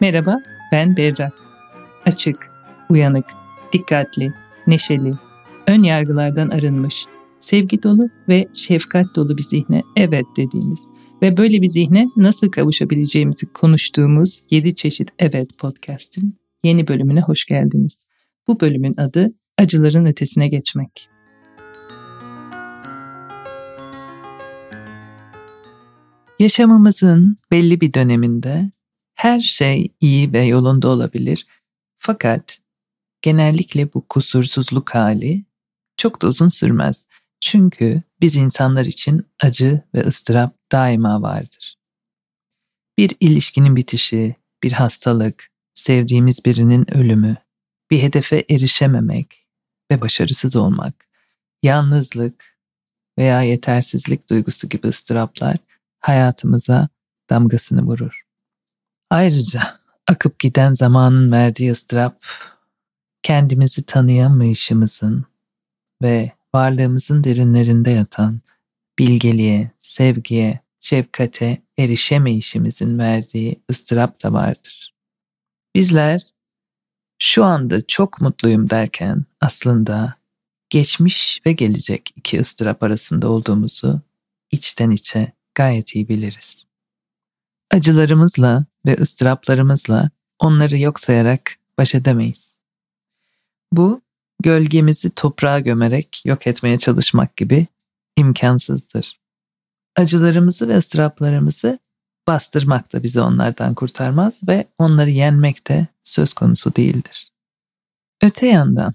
Merhaba, ben Berra. Açık, uyanık, dikkatli, neşeli, ön yargılardan arınmış, sevgi dolu ve şefkat dolu bir zihne evet dediğimiz ve böyle bir zihne nasıl kavuşabileceğimizi konuştuğumuz 7 çeşit evet podcast'in yeni bölümüne hoş geldiniz. Bu bölümün adı Acıların Ötesine Geçmek. Yaşamımızın belli bir döneminde her şey iyi ve yolunda olabilir. Fakat genellikle bu kusursuzluk hali çok da uzun sürmez. Çünkü biz insanlar için acı ve ıstırap daima vardır. Bir ilişkinin bitişi, bir hastalık, sevdiğimiz birinin ölümü, bir hedefe erişememek ve başarısız olmak, yalnızlık veya yetersizlik duygusu gibi ıstıraplar hayatımıza damgasını vurur. Ayrıca akıp giden zamanın verdiği ıstırap kendimizi tanıyamayışımızın ve varlığımızın derinlerinde yatan bilgeliğe, sevgiye, şefkate erişemeyişimizin verdiği ıstırap da vardır. Bizler şu anda çok mutluyum derken aslında geçmiş ve gelecek iki ıstırap arasında olduğumuzu içten içe gayet iyi biliriz. Acılarımızla ve ıstıraplarımızla onları yok sayarak baş edemeyiz. Bu gölgemizi toprağa gömerek yok etmeye çalışmak gibi imkansızdır. Acılarımızı ve ıstıraplarımızı bastırmak da bizi onlardan kurtarmaz ve onları yenmek de söz konusu değildir. Öte yandan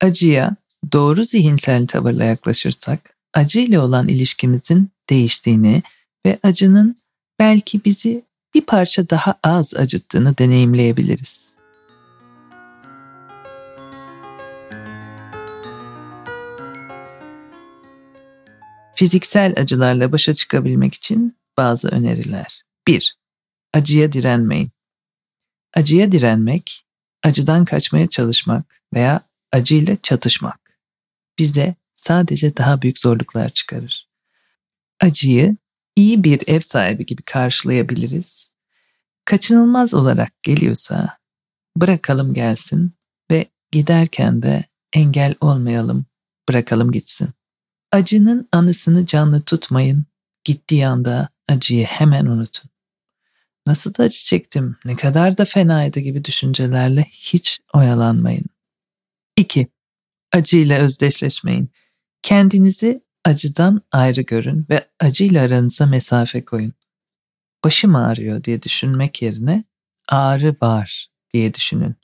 acıya doğru zihinsel tavırla yaklaşırsak acıyla olan ilişkimizin değiştiğini ve acının belki bizi bir parça daha az acıttığını deneyimleyebiliriz. Fiziksel acılarla başa çıkabilmek için bazı öneriler. 1. Acıya direnmeyin. Acıya direnmek, acıdan kaçmaya çalışmak veya acıyla çatışmak bize sadece daha büyük zorluklar çıkarır. Acıyı iyi bir ev sahibi gibi karşılayabiliriz. Kaçınılmaz olarak geliyorsa bırakalım gelsin ve giderken de engel olmayalım, bırakalım gitsin. Acının anısını canlı tutmayın, gittiği anda acıyı hemen unutun. Nasıl da acı çektim, ne kadar da fenaydı gibi düşüncelerle hiç oyalanmayın. 2. Acıyla özdeşleşmeyin. Kendinizi acıdan ayrı görün ve acıyla aranıza mesafe koyun. Başım ağrıyor diye düşünmek yerine ağrı var diye düşünün.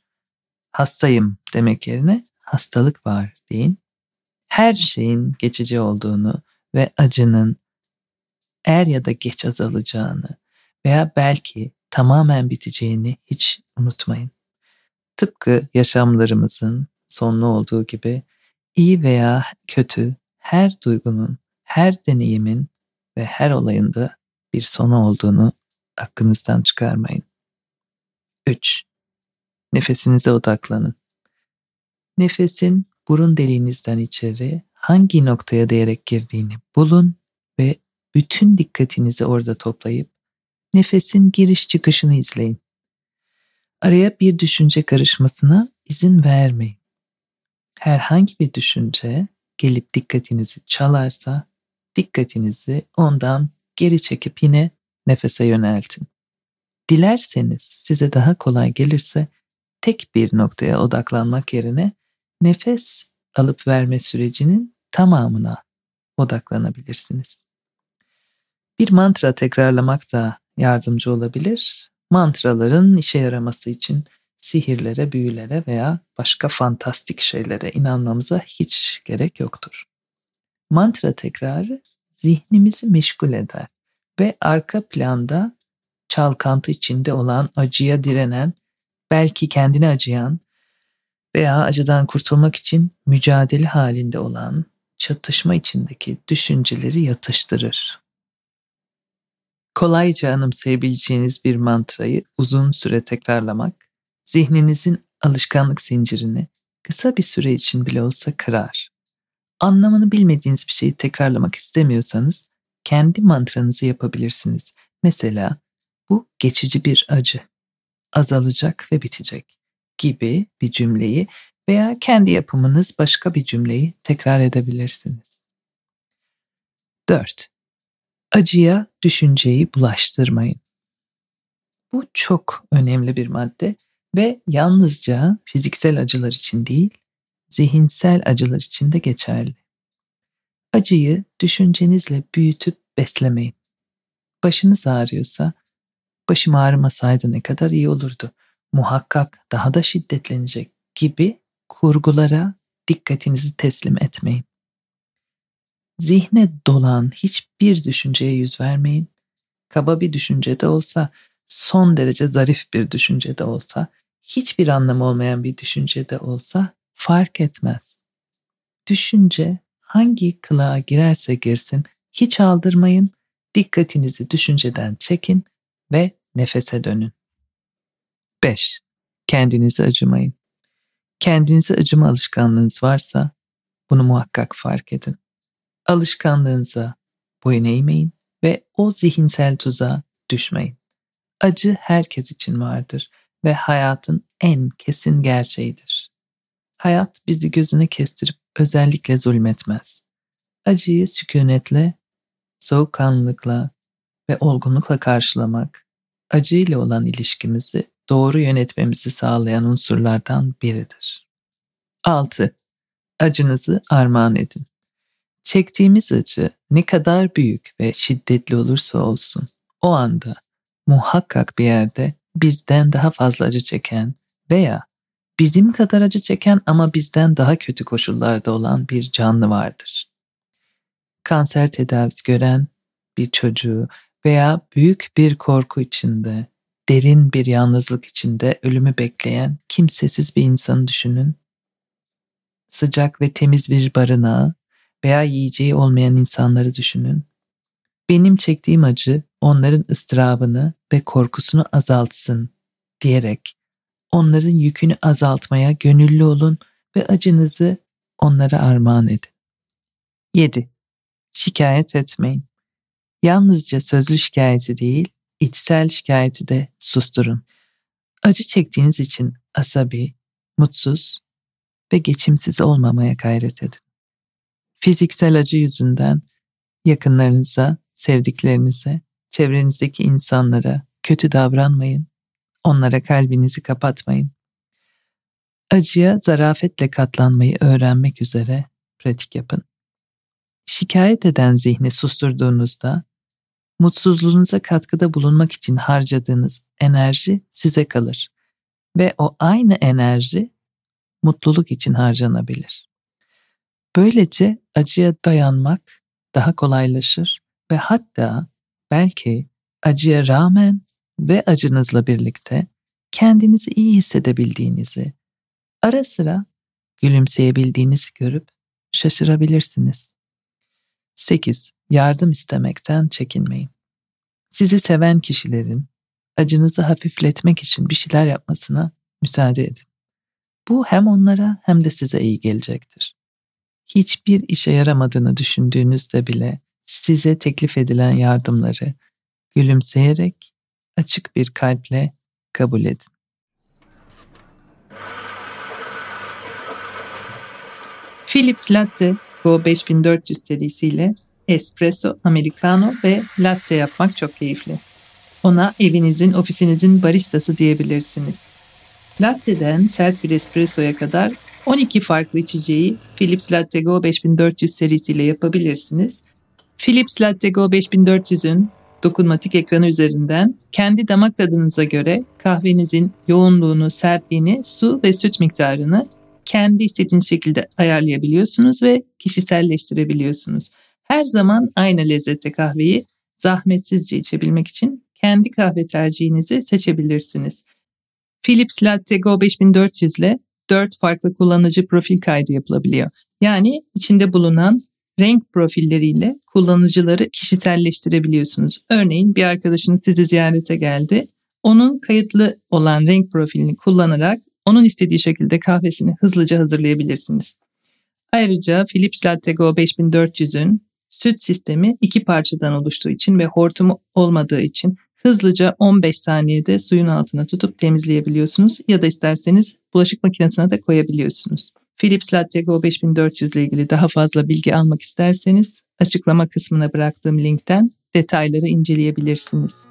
Hastayım demek yerine hastalık var deyin. Her şeyin geçici olduğunu ve acının er ya da geç azalacağını veya belki tamamen biteceğini hiç unutmayın. Tıpkı yaşamlarımızın sonlu olduğu gibi iyi veya kötü her duygunun, her deneyimin ve her olayında bir sonu olduğunu aklınızdan çıkarmayın. 3. Nefesinize odaklanın. Nefesin burun deliğinizden içeri hangi noktaya değerek girdiğini bulun ve bütün dikkatinizi orada toplayıp nefesin giriş çıkışını izleyin. Araya bir düşünce karışmasına izin vermeyin. Herhangi bir düşünce gelip dikkatinizi çalarsa dikkatinizi ondan geri çekip yine nefese yöneltin. Dilerseniz size daha kolay gelirse tek bir noktaya odaklanmak yerine nefes alıp verme sürecinin tamamına odaklanabilirsiniz. Bir mantra tekrarlamak da yardımcı olabilir. Mantraların işe yaraması için sihirlere, büyülere veya başka fantastik şeylere inanmamıza hiç gerek yoktur. Mantra tekrarı zihnimizi meşgul eder ve arka planda çalkantı içinde olan, acıya direnen, belki kendini acıyan veya acıdan kurtulmak için mücadele halinde olan, çatışma içindeki düşünceleri yatıştırır. Kolayca anımsayabileceğiniz bir mantrayı uzun süre tekrarlamak zihninizin alışkanlık zincirini kısa bir süre için bile olsa kırar. Anlamını bilmediğiniz bir şeyi tekrarlamak istemiyorsanız kendi mantranızı yapabilirsiniz. Mesela bu geçici bir acı. azalacak ve bitecek gibi bir cümleyi veya kendi yapımınız başka bir cümleyi tekrar edebilirsiniz. 4. Acıya düşünceyi bulaştırmayın. Bu çok önemli bir madde ve yalnızca fiziksel acılar için değil, zihinsel acılar için de geçerli. Acıyı düşüncenizle büyütüp beslemeyin. Başınız ağrıyorsa, başım ağrımasaydı ne kadar iyi olurdu, muhakkak daha da şiddetlenecek gibi kurgulara dikkatinizi teslim etmeyin. Zihne dolan hiçbir düşünceye yüz vermeyin. Kaba bir düşünce de olsa, son derece zarif bir düşünce de olsa, hiçbir anlamı olmayan bir düşünce de olsa fark etmez. Düşünce hangi kılığa girerse girsin hiç aldırmayın, dikkatinizi düşünceden çekin ve nefese dönün. 5. Kendinizi acımayın. Kendinize acıma alışkanlığınız varsa bunu muhakkak fark edin. Alışkanlığınıza boyun eğmeyin ve o zihinsel tuzağa düşmeyin. Acı herkes için vardır ve hayatın en kesin gerçeğidir. Hayat bizi gözüne kestirip özellikle zulmetmez. Acıyı sükunetle, soğukkanlılıkla ve olgunlukla karşılamak, acıyla olan ilişkimizi doğru yönetmemizi sağlayan unsurlardan biridir. 6. Acınızı armağan edin. Çektiğimiz acı ne kadar büyük ve şiddetli olursa olsun, o anda muhakkak bir yerde bizden daha fazla acı çeken veya bizim kadar acı çeken ama bizden daha kötü koşullarda olan bir canlı vardır. Kanser tedavisi gören bir çocuğu veya büyük bir korku içinde, derin bir yalnızlık içinde ölümü bekleyen kimsesiz bir insanı düşünün. Sıcak ve temiz bir barınağı veya yiyeceği olmayan insanları düşünün. Benim çektiğim acı onların ıstırabını ve korkusunu azaltsın diyerek onların yükünü azaltmaya gönüllü olun ve acınızı onlara armağan edin. 7. Şikayet etmeyin. Yalnızca sözlü şikayeti değil, içsel şikayeti de susturun. Acı çektiğiniz için asabi, mutsuz ve geçimsiz olmamaya gayret edin. Fiziksel acı yüzünden yakınlarınıza, sevdiklerinize, çevrenizdeki insanlara kötü davranmayın. Onlara kalbinizi kapatmayın. Acıya zarafetle katlanmayı öğrenmek üzere pratik yapın. Şikayet eden zihni susturduğunuzda mutsuzluğunuza katkıda bulunmak için harcadığınız enerji size kalır ve o aynı enerji mutluluk için harcanabilir. Böylece acıya dayanmak daha kolaylaşır ve hatta belki acıya rağmen ve acınızla birlikte kendinizi iyi hissedebildiğinizi, ara sıra gülümseyebildiğinizi görüp şaşırabilirsiniz. 8. Yardım istemekten çekinmeyin. Sizi seven kişilerin acınızı hafifletmek için bir şeyler yapmasına müsaade edin. Bu hem onlara hem de size iyi gelecektir. Hiçbir işe yaramadığını düşündüğünüzde bile size teklif edilen yardımları gülümseyerek açık bir kalple kabul edin. Philips Latte Go 5400 serisiyle espresso, americano ve latte yapmak çok keyifli. Ona evinizin, ofisinizin baristası diyebilirsiniz. Latte'den sert bir espressoya kadar 12 farklı içeceği Philips Latte Go 5400 serisiyle yapabilirsiniz. Philips Latte Go 5400'ün dokunmatik ekranı üzerinden kendi damak tadınıza göre kahvenizin yoğunluğunu, sertliğini, su ve süt miktarını kendi istediğiniz şekilde ayarlayabiliyorsunuz ve kişiselleştirebiliyorsunuz. Her zaman aynı lezzette kahveyi zahmetsizce içebilmek için kendi kahve tercihinizi seçebilirsiniz. Philips Latte Go 5400 ile 4 farklı kullanıcı profil kaydı yapılabiliyor. Yani içinde bulunan renk profilleriyle kullanıcıları kişiselleştirebiliyorsunuz. Örneğin bir arkadaşınız sizi ziyarete geldi. Onun kayıtlı olan renk profilini kullanarak onun istediği şekilde kahvesini hızlıca hazırlayabilirsiniz. Ayrıca Philips Latte Go 5400'ün süt sistemi iki parçadan oluştuğu için ve hortumu olmadığı için hızlıca 15 saniyede suyun altına tutup temizleyebiliyorsunuz ya da isterseniz bulaşık makinesine de koyabiliyorsunuz. Philips Latte Go 5400 ile ilgili daha fazla bilgi almak isterseniz açıklama kısmına bıraktığım linkten detayları inceleyebilirsiniz.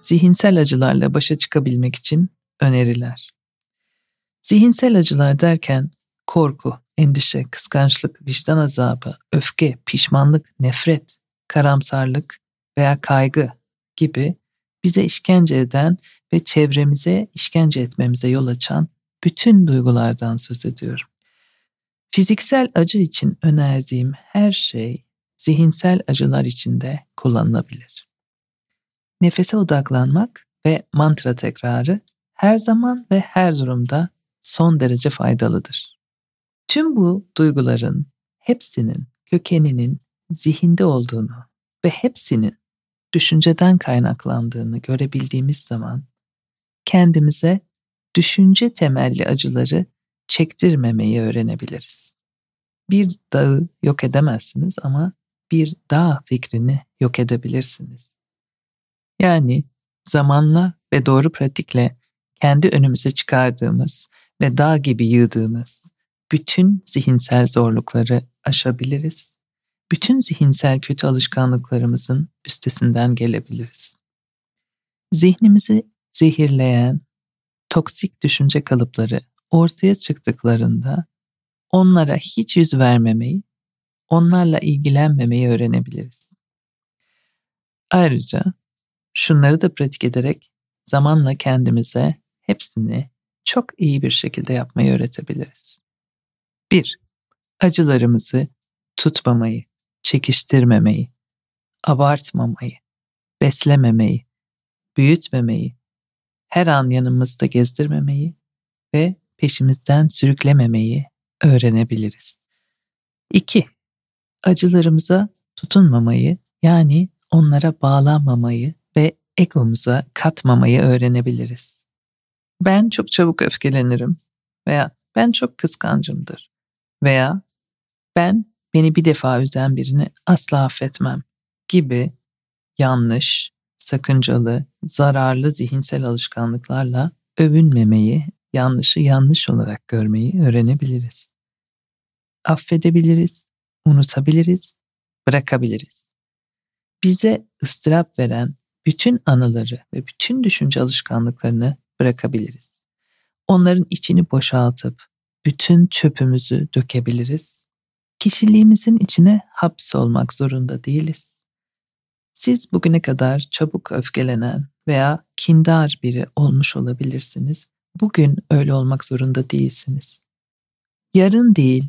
Zihinsel acılarla başa çıkabilmek için öneriler. Zihinsel acılar derken korku, endişe, kıskançlık, vicdan azabı, öfke, pişmanlık, nefret, karamsarlık veya kaygı gibi bize işkence eden ve çevremize işkence etmemize yol açan bütün duygulardan söz ediyorum. Fiziksel acı için önerdiğim her şey zihinsel acılar için de kullanılabilir. Nefese odaklanmak ve mantra tekrarı her zaman ve her durumda son derece faydalıdır. Tüm bu duyguların hepsinin kökeninin zihinde olduğunu ve hepsinin düşünceden kaynaklandığını görebildiğimiz zaman kendimize düşünce temelli acıları çektirmemeyi öğrenebiliriz. Bir dağı yok edemezsiniz ama bir dağ fikrini yok edebilirsiniz. Yani zamanla ve doğru pratikle kendi önümüze çıkardığımız ve dağ gibi yığdığımız bütün zihinsel zorlukları aşabiliriz. Bütün zihinsel kötü alışkanlıklarımızın üstesinden gelebiliriz. Zihnimizi zehirleyen toksik düşünce kalıpları ortaya çıktıklarında onlara hiç yüz vermemeyi, onlarla ilgilenmemeyi öğrenebiliriz. Ayrıca şunları da pratik ederek zamanla kendimize hepsini çok iyi bir şekilde yapmayı öğretebiliriz. 1. Acılarımızı tutmamayı, çekiştirmemeyi, abartmamayı, beslememeyi, büyütmemeyi, her an yanımızda gezdirmemeyi ve peşimizden sürüklememeyi öğrenebiliriz. 2. Acılarımıza tutunmamayı yani onlara bağlanmamayı ve egomuza katmamayı öğrenebiliriz. Ben çok çabuk öfkelenirim veya ben çok kıskancımdır veya ben beni bir defa üzen birini asla affetmem gibi yanlış, sakıncalı, zararlı zihinsel alışkanlıklarla övünmemeyi, yanlışı yanlış olarak görmeyi öğrenebiliriz. Affedebiliriz, unutabiliriz, bırakabiliriz. Bize ıstırap veren bütün anıları ve bütün düşünce alışkanlıklarını bırakabiliriz. Onların içini boşaltıp bütün çöpümüzü dökebiliriz. Kişiliğimizin içine hapsolmak zorunda değiliz. Siz bugüne kadar çabuk öfkelenen veya kindar biri olmuş olabilirsiniz. Bugün öyle olmak zorunda değilsiniz. Yarın değil,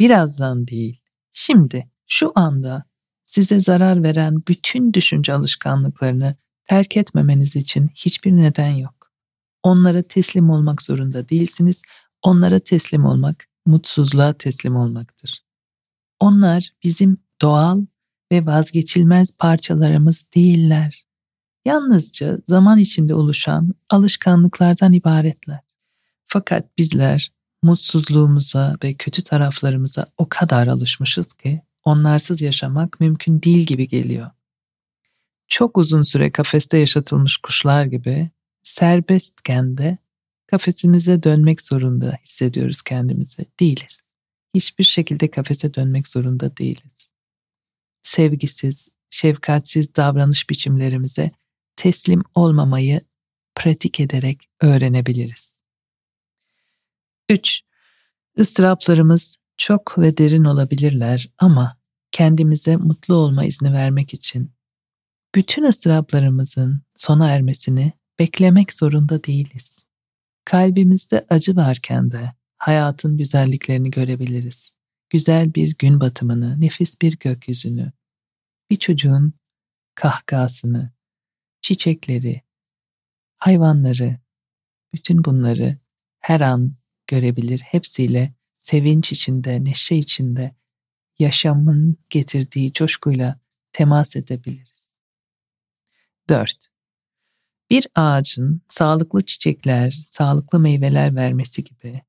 birazdan değil, şimdi, şu anda size zarar veren bütün düşünce alışkanlıklarını terk etmemeniz için hiçbir neden yok. Onlara teslim olmak zorunda değilsiniz. Onlara teslim olmak mutsuzluğa teslim olmaktır. Onlar bizim doğal ve vazgeçilmez parçalarımız değiller. Yalnızca zaman içinde oluşan alışkanlıklardan ibaretler. Fakat bizler mutsuzluğumuza ve kötü taraflarımıza o kadar alışmışız ki onlarsız yaşamak mümkün değil gibi geliyor. Çok uzun süre kafeste yaşatılmış kuşlar gibi serbestken de kafesimize dönmek zorunda hissediyoruz kendimizi. Değiliz. Hiçbir şekilde kafese dönmek zorunda değiliz. Sevgisiz, şefkatsiz davranış biçimlerimize teslim olmamayı pratik ederek öğrenebiliriz. 3. Istıraplarımız çok ve derin olabilirler ama kendimize mutlu olma izni vermek için bütün ıstıraplarımızın sona ermesini beklemek zorunda değiliz. Kalbimizde acı varken de hayatın güzelliklerini görebiliriz. Güzel bir gün batımını, nefis bir gökyüzünü, bir çocuğun kahkahasını, çiçekleri, hayvanları, bütün bunları her an görebilir. Hepsiyle sevinç içinde, neşe içinde, yaşamın getirdiği coşkuyla temas edebiliriz. 4. Bir ağacın sağlıklı çiçekler, sağlıklı meyveler vermesi gibi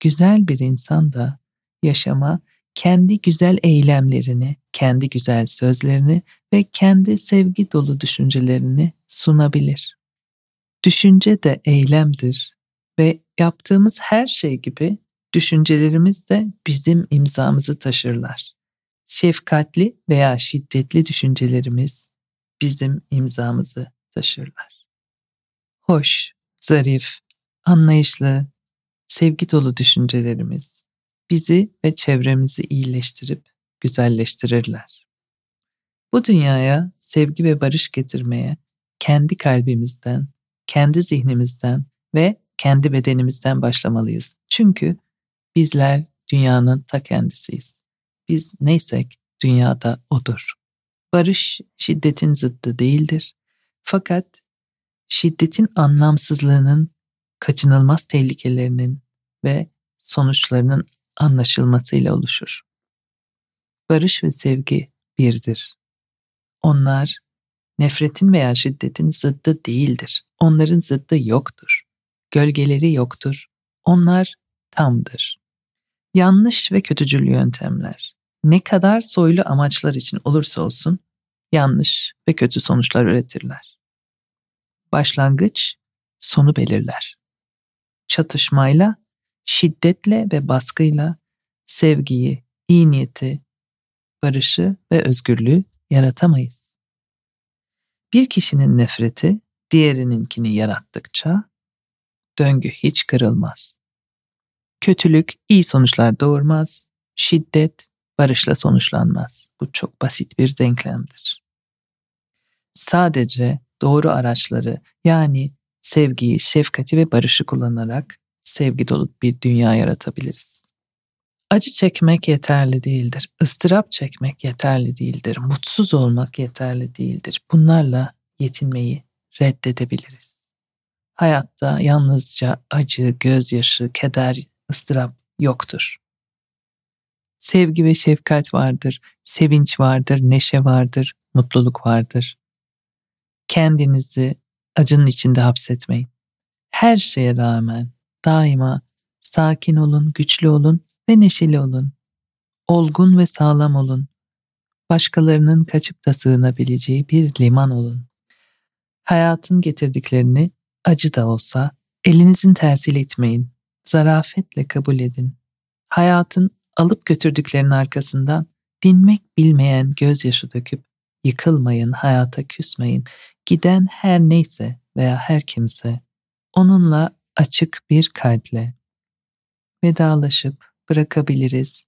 güzel bir insan da yaşama kendi güzel eylemlerini, kendi güzel sözlerini ve kendi sevgi dolu düşüncelerini sunabilir. Düşünce de eylemdir ve yaptığımız her şey gibi düşüncelerimiz de bizim imzamızı taşırlar. Şefkatli veya şiddetli düşüncelerimiz bizim imzamızı taşırlar. Hoş, zarif, anlayışlı, sevgi dolu düşüncelerimiz bizi ve çevremizi iyileştirip güzelleştirirler. Bu dünyaya sevgi ve barış getirmeye kendi kalbimizden, kendi zihnimizden ve kendi bedenimizden başlamalıyız. Çünkü bizler dünyanın ta kendisiyiz. Biz neysek dünyada odur. Barış şiddetin zıttı değildir. Fakat şiddetin anlamsızlığının, kaçınılmaz tehlikelerinin ve sonuçlarının anlaşılmasıyla oluşur. Barış ve sevgi birdir. Onlar nefretin veya şiddetin zıddı değildir. Onların zıddı yoktur. Gölgeleri yoktur. Onlar tamdır. Yanlış ve kötücül yöntemler ne kadar soylu amaçlar için olursa olsun yanlış ve kötü sonuçlar üretirler. Başlangıç sonu belirler. Çatışmayla, şiddetle ve baskıyla sevgiyi, iyi niyeti, barışı ve özgürlüğü yaratamayız. Bir kişinin nefreti diğerininkini yarattıkça döngü hiç kırılmaz. Kötülük iyi sonuçlar doğurmaz, şiddet barışla sonuçlanmaz. Bu çok basit bir denklemdir. Sadece doğru araçları yani sevgiyi, şefkati ve barışı kullanarak sevgi dolu bir dünya yaratabiliriz. Acı çekmek yeterli değildir. ıstırap çekmek yeterli değildir. Mutsuz olmak yeterli değildir. Bunlarla yetinmeyi reddedebiliriz. Hayatta yalnızca acı, gözyaşı, keder, ıstırap yoktur. Sevgi ve şefkat vardır, sevinç vardır, neşe vardır, mutluluk vardır. Kendinizi acının içinde hapsetmeyin. Her şeye rağmen daima sakin olun, güçlü olun ve neşeli olun. Olgun ve sağlam olun. Başkalarının kaçıp da sığınabileceği bir liman olun. Hayatın getirdiklerini acı da olsa elinizin tersiyle itmeyin. Zarafetle kabul edin. Hayatın alıp götürdüklerinin arkasından dinmek bilmeyen gözyaşı döküp yıkılmayın, hayata küsmeyin. Giden her neyse veya her kimse onunla açık bir kalple vedalaşıp bırakabiliriz.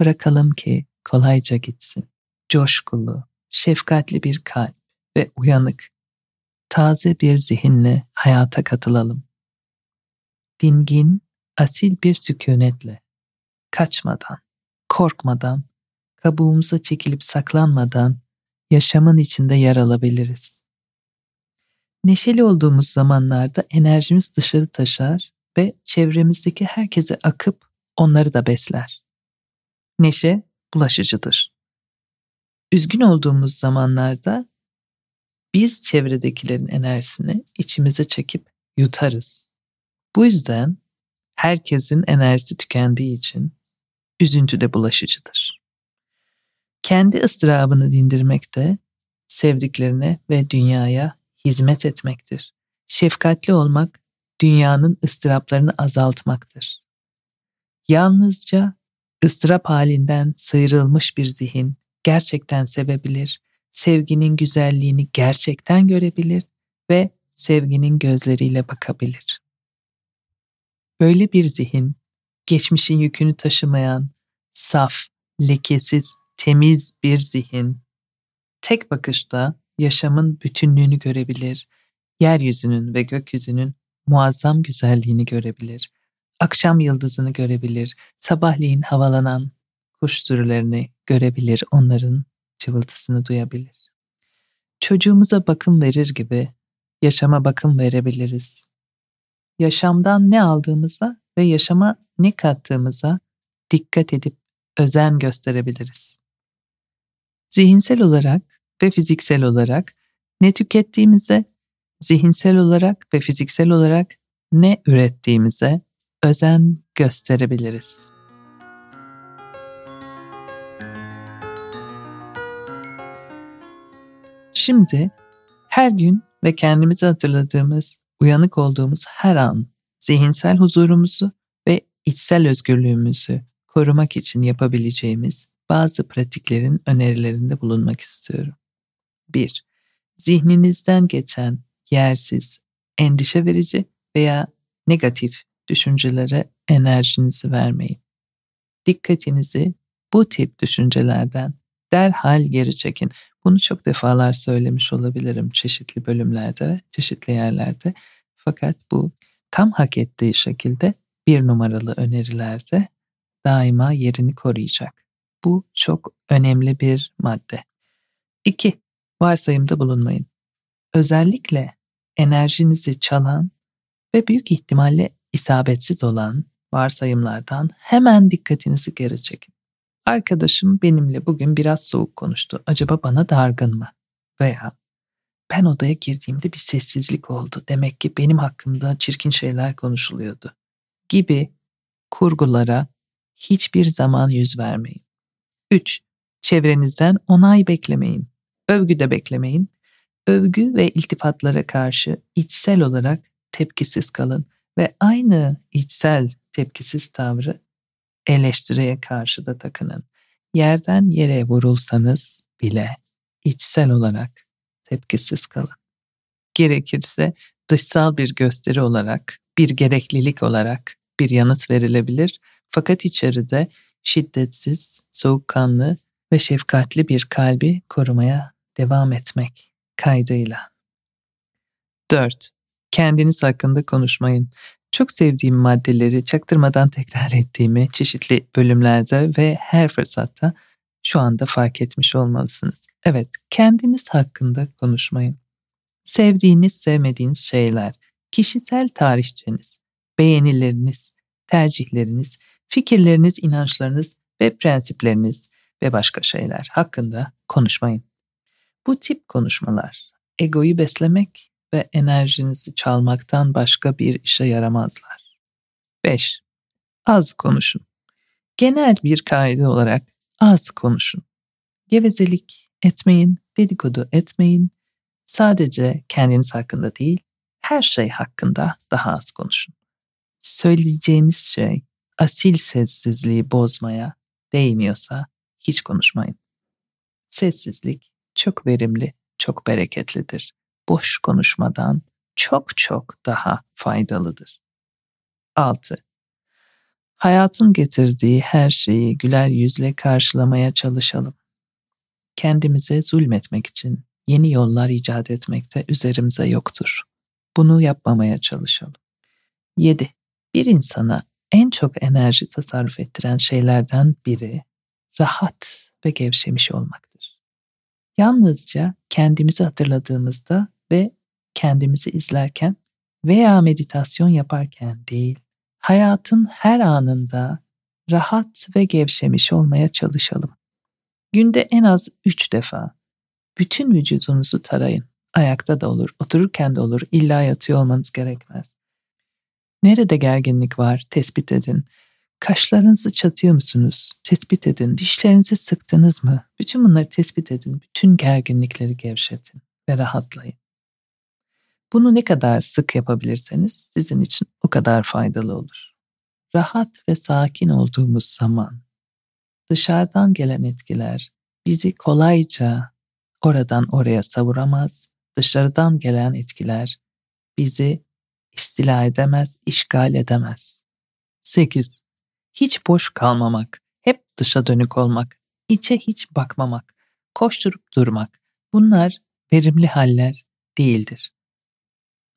Bırakalım ki kolayca gitsin. Coşkulu, şefkatli bir kalp ve uyanık, taze bir zihinle hayata katılalım. Dingin, asil bir sükunetle, kaçmadan, korkmadan, kabuğumuza çekilip saklanmadan yaşamın içinde yer alabiliriz. Neşeli olduğumuz zamanlarda enerjimiz dışarı taşar ve çevremizdeki herkese akıp onları da besler. Neşe bulaşıcıdır. Üzgün olduğumuz zamanlarda biz çevredekilerin enerjisini içimize çekip yutarız. Bu yüzden herkesin enerjisi tükendiği için üzüntü de bulaşıcıdır. Kendi ıstırabını dindirmek de sevdiklerine ve dünyaya hizmet etmektir. Şefkatli olmak dünyanın ıstıraplarını azaltmaktır. Yalnızca ıstırap halinden sıyrılmış bir zihin gerçekten sevebilir, sevginin güzelliğini gerçekten görebilir ve sevginin gözleriyle bakabilir. Böyle bir zihin, geçmişin yükünü taşımayan, saf, lekesiz, temiz bir zihin, tek bakışta yaşamın bütünlüğünü görebilir, yeryüzünün ve gökyüzünün muazzam güzelliğini görebilir, akşam yıldızını görebilir, sabahleyin havalanan kuş sürülerini görebilir, onların cıvıltısını duyabilir. Çocuğumuza bakım verir gibi yaşama bakım verebiliriz. Yaşamdan ne aldığımıza ve yaşama ne kattığımıza dikkat edip özen gösterebiliriz zihinsel olarak ve fiziksel olarak ne tükettiğimize, zihinsel olarak ve fiziksel olarak ne ürettiğimize özen gösterebiliriz. Şimdi her gün ve kendimizi hatırladığımız, uyanık olduğumuz her an zihinsel huzurumuzu ve içsel özgürlüğümüzü korumak için yapabileceğimiz bazı pratiklerin önerilerinde bulunmak istiyorum. 1. Zihninizden geçen yersiz, endişe verici veya negatif düşüncelere enerjinizi vermeyin. Dikkatinizi bu tip düşüncelerden derhal geri çekin. Bunu çok defalar söylemiş olabilirim çeşitli bölümlerde çeşitli yerlerde. Fakat bu tam hak ettiği şekilde bir numaralı önerilerde daima yerini koruyacak. Bu çok önemli bir madde. 2. Varsayımda bulunmayın. Özellikle enerjinizi çalan ve büyük ihtimalle isabetsiz olan varsayımlardan hemen dikkatinizi geri çekin. Arkadaşım benimle bugün biraz soğuk konuştu. Acaba bana dargın mı? Veya ben odaya girdiğimde bir sessizlik oldu. Demek ki benim hakkımda çirkin şeyler konuşuluyordu. Gibi kurgulara hiçbir zaman yüz vermeyin. 3. Çevrenizden onay beklemeyin. Övgü de beklemeyin. Övgü ve iltifatlara karşı içsel olarak tepkisiz kalın ve aynı içsel tepkisiz tavrı eleştiriye karşı da takının. Yerden yere vurulsanız bile içsel olarak tepkisiz kalın. Gerekirse dışsal bir gösteri olarak, bir gereklilik olarak bir yanıt verilebilir fakat içeride şiddetsiz, soğukkanlı ve şefkatli bir kalbi korumaya devam etmek kaydıyla. 4. Kendiniz hakkında konuşmayın. Çok sevdiğim maddeleri çaktırmadan tekrar ettiğimi çeşitli bölümlerde ve her fırsatta şu anda fark etmiş olmalısınız. Evet, kendiniz hakkında konuşmayın. Sevdiğiniz, sevmediğiniz şeyler, kişisel tarihçeniz, beğenileriniz, tercihleriniz, fikirleriniz, inançlarınız ve prensipleriniz ve başka şeyler hakkında konuşmayın. Bu tip konuşmalar egoyu beslemek ve enerjinizi çalmaktan başka bir işe yaramazlar. 5. Az konuşun. Genel bir kaide olarak az konuşun. Gevezelik etmeyin, dedikodu etmeyin. Sadece kendiniz hakkında değil, her şey hakkında daha az konuşun. Söyleyeceğiniz şey asil sessizliği bozmaya değmiyorsa hiç konuşmayın. Sessizlik çok verimli, çok bereketlidir. Boş konuşmadan çok çok daha faydalıdır. 6. Hayatın getirdiği her şeyi güler yüzle karşılamaya çalışalım. Kendimize zulmetmek için yeni yollar icat etmekte üzerimize yoktur. Bunu yapmamaya çalışalım. 7. Bir insana en çok enerji tasarruf ettiren şeylerden biri rahat ve gevşemiş olmaktır. Yalnızca kendimizi hatırladığımızda ve kendimizi izlerken veya meditasyon yaparken değil, hayatın her anında rahat ve gevşemiş olmaya çalışalım. Günde en az üç defa bütün vücudunuzu tarayın. Ayakta da olur, otururken de olur, illa yatıyor olmanız gerekmez. Nerede gerginlik var tespit edin. Kaşlarınızı çatıyor musunuz? Tespit edin. Dişlerinizi sıktınız mı? Bütün bunları tespit edin. Bütün gerginlikleri gevşetin ve rahatlayın. Bunu ne kadar sık yapabilirseniz sizin için o kadar faydalı olur. Rahat ve sakin olduğumuz zaman dışarıdan gelen etkiler bizi kolayca oradan oraya savuramaz. Dışarıdan gelen etkiler bizi istila edemez, işgal edemez. 8. Hiç boş kalmamak, hep dışa dönük olmak, içe hiç bakmamak, koşturup durmak. Bunlar verimli haller değildir.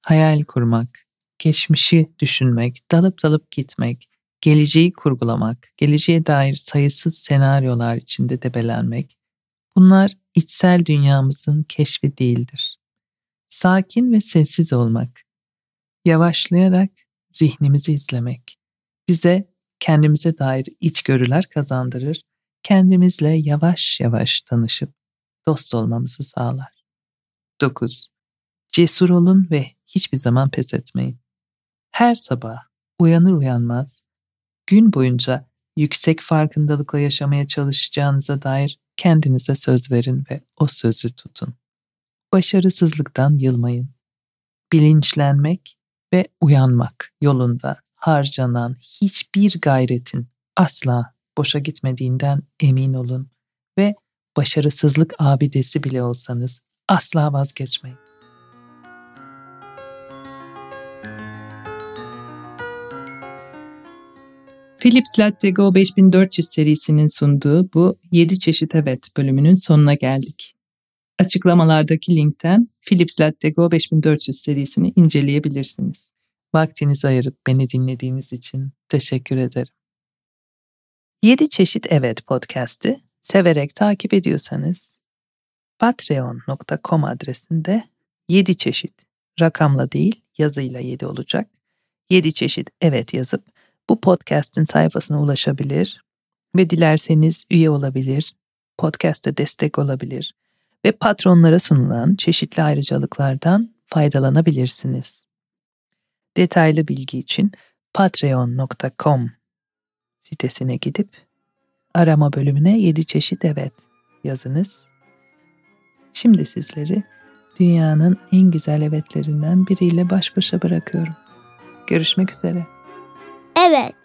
Hayal kurmak, geçmişi düşünmek, dalıp dalıp gitmek, geleceği kurgulamak, geleceğe dair sayısız senaryolar içinde debelenmek, bunlar içsel dünyamızın keşfi değildir. Sakin ve sessiz olmak, yavaşlayarak zihnimizi izlemek, bize kendimize dair içgörüler kazandırır, kendimizle yavaş yavaş tanışıp dost olmamızı sağlar. 9. Cesur olun ve hiçbir zaman pes etmeyin. Her sabah uyanır uyanmaz gün boyunca yüksek farkındalıkla yaşamaya çalışacağınıza dair kendinize söz verin ve o sözü tutun. Başarısızlıktan yılmayın. Bilinçlenmek ve uyanmak yolunda harcanan hiçbir gayretin asla boşa gitmediğinden emin olun ve başarısızlık abidesi bile olsanız asla vazgeçmeyin. Philips Latte Go 5400 serisinin sunduğu bu 7 çeşit evet bölümünün sonuna geldik. Açıklamalardaki linkten Philips Latte Go 5400 serisini inceleyebilirsiniz. Vaktinizi ayırıp beni dinlediğiniz için teşekkür ederim. 7 çeşit evet podcast'i severek takip ediyorsanız patreon.com adresinde 7 çeşit rakamla değil yazıyla 7 olacak. 7 çeşit evet yazıp bu podcast'in sayfasına ulaşabilir ve dilerseniz üye olabilir, podcast'e destek olabilir ve patronlara sunulan çeşitli ayrıcalıklardan faydalanabilirsiniz. Detaylı bilgi için patreon.com sitesine gidip arama bölümüne 7 çeşit evet yazınız. Şimdi sizleri dünyanın en güzel evetlerinden biriyle baş başa bırakıyorum. Görüşmek üzere. Evet.